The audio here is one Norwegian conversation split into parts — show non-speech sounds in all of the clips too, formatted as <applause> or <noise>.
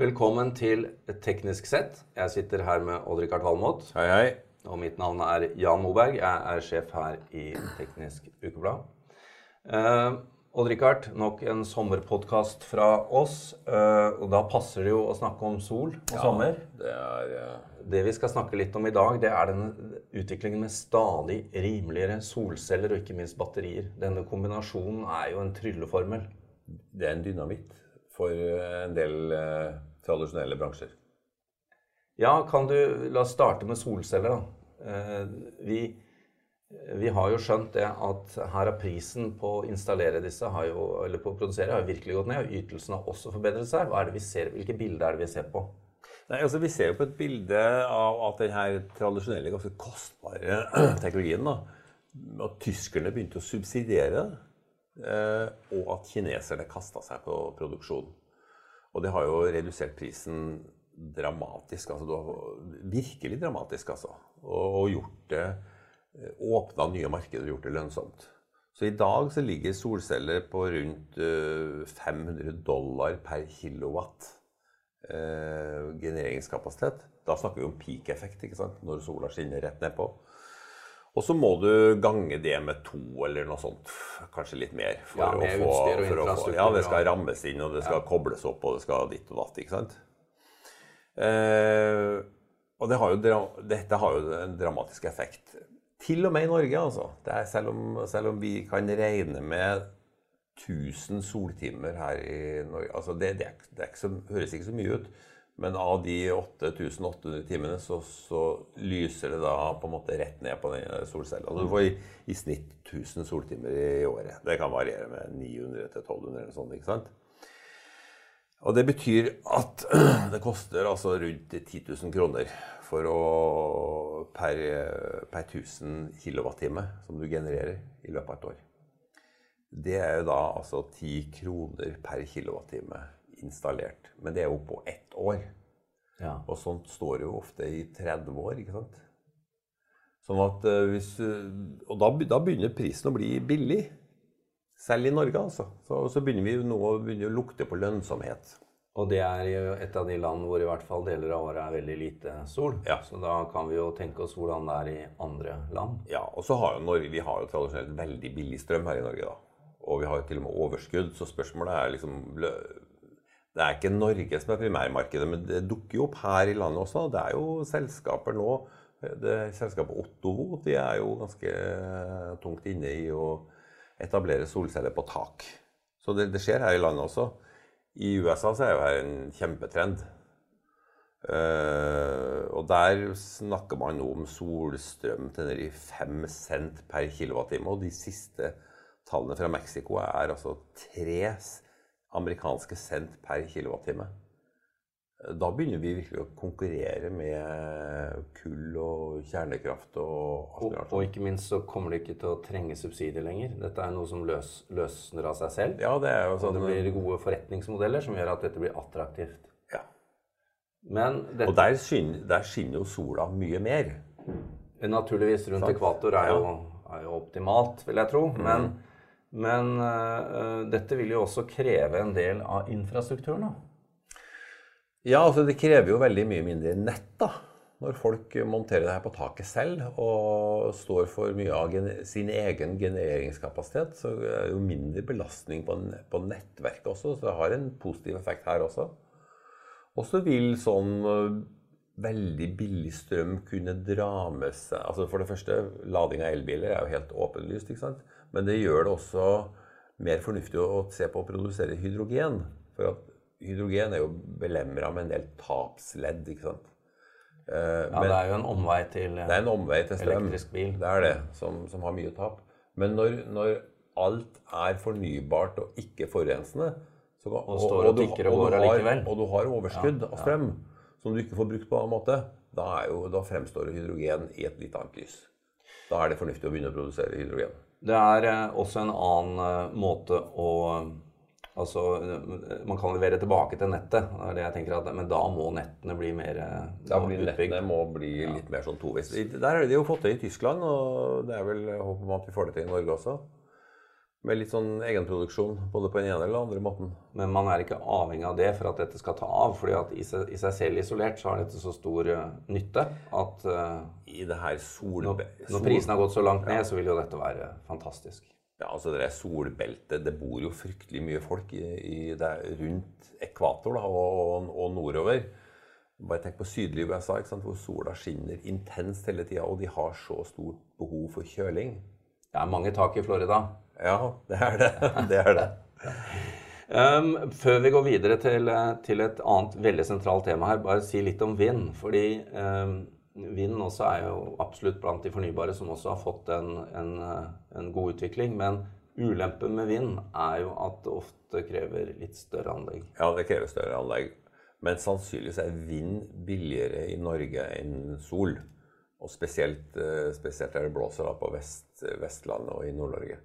Velkommen til Teknisk sett. Jeg sitter her med Odd-Rikard Valmot. Hei, hei. Og mitt navn er Jan Moberg. Jeg er sjef her i Teknisk Ukeblad. Eh, Odd-Rikard, nok en sommerpodkast fra oss. Eh, og da passer det jo å snakke om sol og Ja, sommer. Det er ja. Det vi skal snakke litt om i dag, det er denne utviklingen med stadig rimeligere solceller og ikke minst batterier. Denne kombinasjonen er jo en trylleformel. Det er en dynamitt for uh, en del uh, tradisjonelle bransjer. Ja, kan du La oss starte med solceller, da. Eh, vi, vi har jo skjønt det at her har prisen på å installere disse, har jo, eller på å produsere, har virkelig gått ned. Og ytelsen har også forbedret seg. Hva er det vi ser, Hvilke bilder er det vi ser på? Nei, altså Vi ser jo på et bilde av at denne tradisjonelle, ganske kostbare <clears throat> teknologien da, At tyskerne begynte å subsidiere det. eh, Og at kineserne kasta seg på produksjon. Og det har jo redusert prisen dramatisk. altså Virkelig dramatisk, altså. Og, og gjort det Åpna nye markeder og gjort det lønnsomt. Så i dag så ligger solceller på rundt eh, 500 dollar per kilowatt eh, genereringskapasitet. Da snakker vi om peak-effekt, ikke sant? når sola skinner rett nedpå. Og så må du gange det med to eller noe sånt, kanskje litt mer. For Ja, med å få, utstyr og få, infrastruktur, Ja, det skal rammes inn, og det skal kobles opp, og det skal ditt og datt. ikke sant? Eh, og det har jo, dette har jo en dramatisk effekt. Til og med i Norge, altså. Det er selv, om, selv om vi kan regne med 1000 soltimer her i Norge altså det, det, det så, høres ikke så mye ut, men av de 8800 timene så, så lyser det da på en måte rett ned på den solcella. Altså du får i, i snitt 1000 soltimer i året. Det kan variere med 900 til 1200 eller sånn, ikke sant? Og det betyr at <clears throat> det koster altså rundt 10 000 kroner for å, per, per 1000 kWh som du genererer i løpet av et år. Det er jo da altså 10 kroner per kilowattime installert. Men det er jo på ett år. Ja. Og sånt står jo ofte i 30 år, ikke sant? Sånn at eh, hvis Og da, da begynner prisen å bli billig. Selv i Norge, altså. Så, så begynner vi nå å lukte på lønnsomhet. Og det er jo et av de land hvor i hvert fall deler av året er veldig lite sol. Ja. Så da kan vi jo tenke oss hvordan det er i andre land. Ja, og så har jo Norge, Vi har jo tradisjonelt veldig billig strøm her i Norge. da. Og vi har jo til og med overskudd, så spørsmålet er liksom Det er ikke Norge som er primærmarkedet, men det dukker jo opp her i landet også. Det er jo selskaper nå det Selskapet Ottovo de er jo ganske tungt inne i å etablere solceller på tak. Så det, det skjer her i landet også. I USA så er jo her en kjempetrend. Uh, og der snakker man nå om solstrøm til nede i 5 cent per kilowattime. Og de siste tallene fra Mexico er altså 3 amerikanske cent per kilowattime. Da begynner vi virkelig å konkurrere med kull og kjernekraft og alt Og, og ikke minst så kommer det ikke til å trenge subsidier lenger. Dette er noe som løs, løsner av seg selv. Ja, det er sånn det blir gode forretningsmodeller som gjør at dette blir attraktivt. ja. Men Og der skinner, der skinner jo sola mye mer. naturligvis rundt Sant. ekvator er jo, er jo optimalt, vil jeg tro. Mm. Men, men uh, dette vil jo også kreve en del av infrastrukturen. da. Ja, altså det krever jo veldig mye mindre nett da, når folk monterer det her på taket selv og står for mye av sin egen genereringskapasitet. Så er det jo mindre belastning på, på nettverket også, så det har en positiv effekt her også. Og så vil sånn veldig billig strøm kunne dra med seg altså For det første, lading av elbiler er jo helt åpenlyst, ikke sant? Men det gjør det også mer fornuftig å se på å produsere hydrogen. For at hydrogen er jo belemra med en del tapsledd, ikke sant. Eh, Ja, men- det er jo en omvei til det er en omvei til strøm. Elektrisk bil. Det er det, som, som har mye tap. Men når, når alt er fornybart og ikke forurensende så, og, står og du- og du har-. Og du har overskudd av strøm som du ikke får brukt på en annen måte, da, er jo, da fremstår hydrogen i et litt annet lys. Da er det fornuftig å begynne å produsere hydrogen. Det er eh, også en annen eh, måte å Altså, eh, man kan levere tilbake til nettet. Det er det jeg tenker at, Men da må nettene bli mer Da blir nettene må bli litt mer sånn tovis. Der har de jo fått det i Tyskland, og det er vel håp om at vi får det til i Norge også. Med litt sånn egenproduksjon både på den ene eller den andre måten. Men man er ikke avhengig av det for at dette skal ta av. fordi at i seg, i seg selv isolert så har dette så stor uh, nytte at uh, I det her sol... Når, når prisen har gått så langt ned, ja. så vil jo dette være fantastisk. Ja, altså det solbeltet Det bor jo fryktelig mye folk i, i det rundt ekvator da, og, og, nordover. Bare tenk på sydlig USA, hvor sola skinner intenst hele tida, og de har så stort behov for kjøling. Det er mange tak i Florida. Ja, det er det. <laughs> Det er det. um, før vi går videre til, til, et annet veldig sentralt tema her, bare si litt om vind. Fordi um, vind også er jo absolutt blant de fornybare som også har fått en, en, en god utvikling. Men ulempen med vind er jo at det ofte krever litt større anlegg. Ja, det krever større anlegg. Men sannsynligvis er vind billigere i Norge enn sol. Og spesielt, eh, spesielt der det blåser da på Vest, Vestlandet og i Nord-Norge.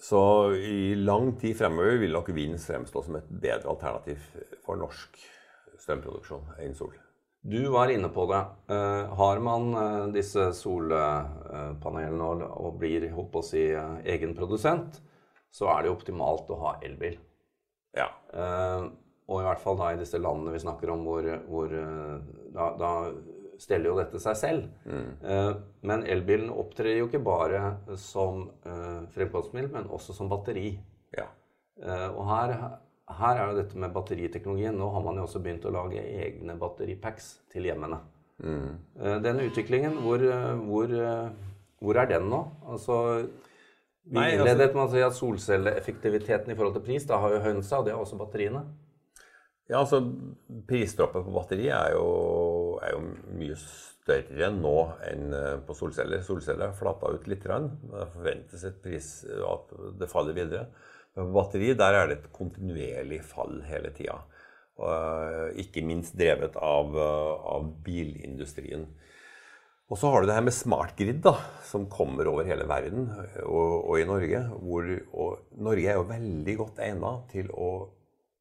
Så i lang tid fremover vil nok vind fremstå som et bedre alternativ for norsk strømproduksjon enn sol. Du var inne på det. Uh, har man uh, disse solpanelene og, blir holdt på å si egen produsent, så er det jo optimalt å ha elbil. Ja. og i hvert fall da i disse landene vi snakker om hvor, hvor da, da steller jo dette seg selv. Mm. Uh, men elbilen opptrer jo ikke bare som uh, fremkomstmiddel, men også som batteri. Ja. Uh, og her, her, er jo dette med batteriteknologien. Nå har man jo også begynt å lage egne batteripacks til hjemmene. Mm. den utviklingen, hvor, hvor, hvor, er den nå? Altså, vi altså, innledet med å si at solcelleeffektiviteten i forhold til pris da har jo hønsa, og det har også batteriene. Ja, altså Prisdroppet på batteri er jo, er jo, mye større nå enn eh, på solceller. Solceller har flata ut litt. Det forventes et pris at det faller videre. Men på batteri der er det et kontinuerlig fall hele tida. Eh, ikke minst drevet av, av bilindustrien. Og så har du det her med smart grid, da, som kommer over hele verden og, og i Norge. Hvor, og Norge er jo veldig godt egnet til å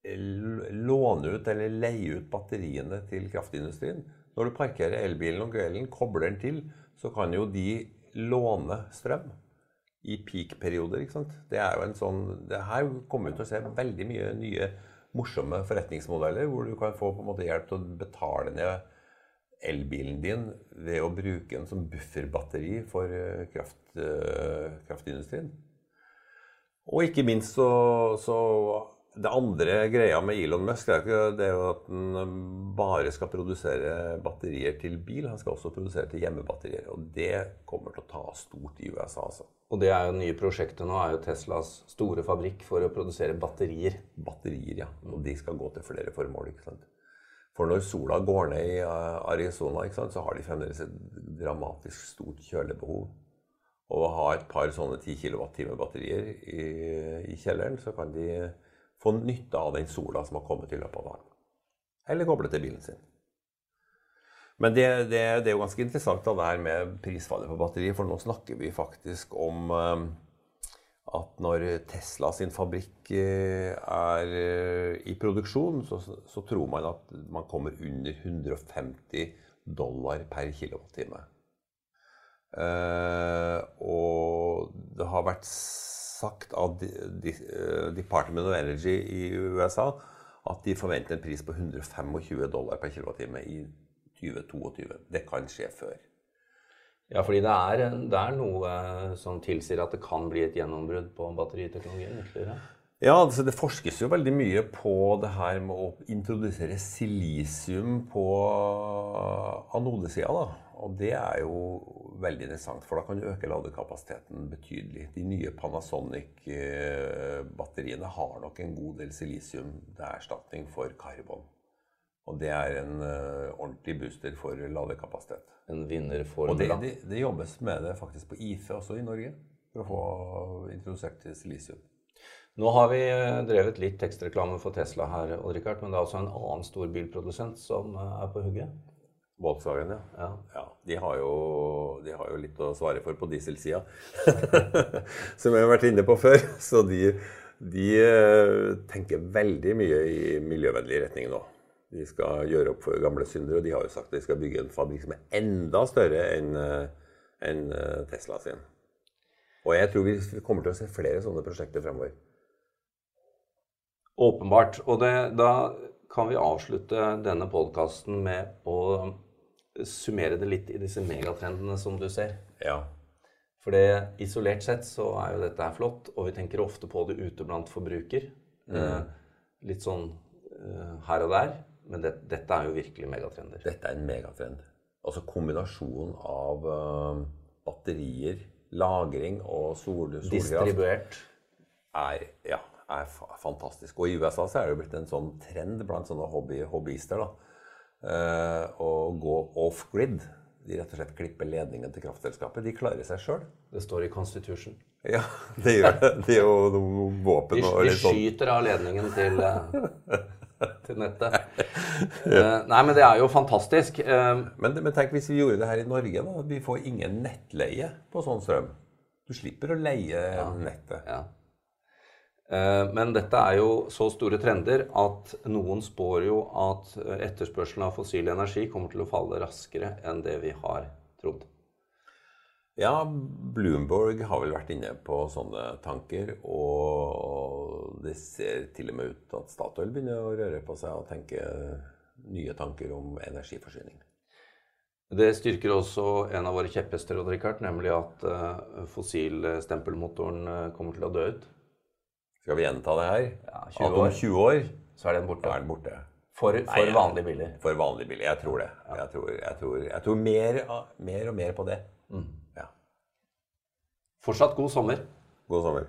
låne ut eller leie ut batteriene til kraftindustrien. Når du parkerer elbilen om kvelden, kobler den til, så kan jo de låne strøm i peak-perioder. ikke sant? Det er jo en sånn, det Her kommer vi til å se veldig mye nye morsomme forretningsmodeller, hvor du kan få på en måte hjelp til å betale ned elbilen din ved å bruke den som bufferbatteri for eh, kraft, uh, kraftindustrien. Og ikke minst så, så det andre greia med Elon Musk er jo det at han bare skal produsere batterier til bil. Han skal også produsere til hjemmebatterier. Og det kommer til å ta stort i USA. Altså. Og det er jo nye prosjektet nå, er jo Teslas store fabrikk for å produsere batterier. Batterier, ja. Og de skal gå til flere formål. ikke sant? For når sola går ned i eh, Arizona, ikke sant, så har de fremdeles et dramatisk stort kjølebehov. Og å ha et par sånne 10 kWt batterier i, i kjelleren, så kan de få nytte av den sola som har kommet i løpet av dagen. Eller koble til bilen sin. Men det, det, det, er jo ganske interessant det her med prisfallet på batteri, for nå snakker vi faktisk om uh, at når Tesla sin fabrikk uh, er uh, i produksjon, så, så, tror man at man kommer under 150 dollar per kilowattime. og det har vært sagt av eh, Department of Energy i USA at de forventer en pris på 125 dollar per kWt i 2022. Det kan skje før. Ja, fordi det er, det er, noe som tilsier at det kan bli et gjennombrudd på batteriteknologien ytterligere? Ja, altså det forskes jo veldig mye på det her med å introdusere silisium på anodesida. Og det er jo veldig interessant, for da kan du øke ladekapasiteten betydelig. De nye Panasonic-batteriene har nok en god del silisium til erstatning for karbon. Og det er en uh, ordentlig booster for ladekapasitet. En vinnerformula. Og det, det, det, jobbes med det faktisk på IFE også i Norge, for å få introdusert silisium. Nå har vi eh, drevet litt tekstreklame for Tesla her, Richard, men det er også en annen stor bilprodusent som eh, er på hugget? Volkswagen, ja. ja. ja de, har jo, de, har jo, litt å svare for på dieselsida. <laughs> Som jeg har vært inne på før. <laughs> Så de, de, eh, tenker veldig mye i miljøvennlig retning nå. De skal gjøre opp for gamle syndere, og de har jo sagt at de skal bygge en fabrikk som er enda større enn en Tesla sin. Og jeg tror vi kommer til å se flere sånne prosjekter fremover. Åpenbart. Og det, da kan vi avslutte denne podkasten med å summere det litt i disse megatrendene som du ser. Ja. For det, isolert sett så er jo dette her flott, og vi tenker ofte på det ute blant forbruker. Eh, litt sånn eh, her og der. Men det, dette er jo virkelig megatrender. Dette er en megatrend. Altså kombinasjonen av uh, batterier, lagring og sol, solkraft Distribuert. er, ja, er fantastisk. Og i USA så er det jo blitt en sånn trend blant sånne hobby, hobbyister da, eh, å gå off-grid. De rett og slett klipper ledningen til kraftselskapet. De klarer seg sjøl. Det står i Constitution. Ja, det gjør det. De er jo våpen og litt sånn. De skyter av ledningen til, eh, til nettet. <laughs> ja. nei, men det er jo fantastisk. Eh, Men, men tenk hvis vi gjorde det her i Norge. da. Vi får ingen nettleie på sånn strøm. Du slipper å leie nettet. Ja. Eh, Men dette er jo så store trender at noen spår jo at eh, etterspørselen av fossil energi kommer til å falle raskere enn det vi har trodd. Ja, Bloomberg har vel vært inne på sånne tanker. Og det ser til og med ut til at Statoil begynner å røre på seg og tenke nye tanker om energiforsyning. Det styrker også en av våre kjepphester, nemlig at eh, fossilstempelmotoren kommer til å dø ut. Skal vi gjenta det her? Ja, 20 At om 20 år Så er den borte. er den borte. For, for Nei, vanlige biler. For vanlig biler. Jeg tror det. Jeg tror, jeg tror, jeg tror mer, mer og mer på det. Ja. Fortsatt god sommer. God sommer.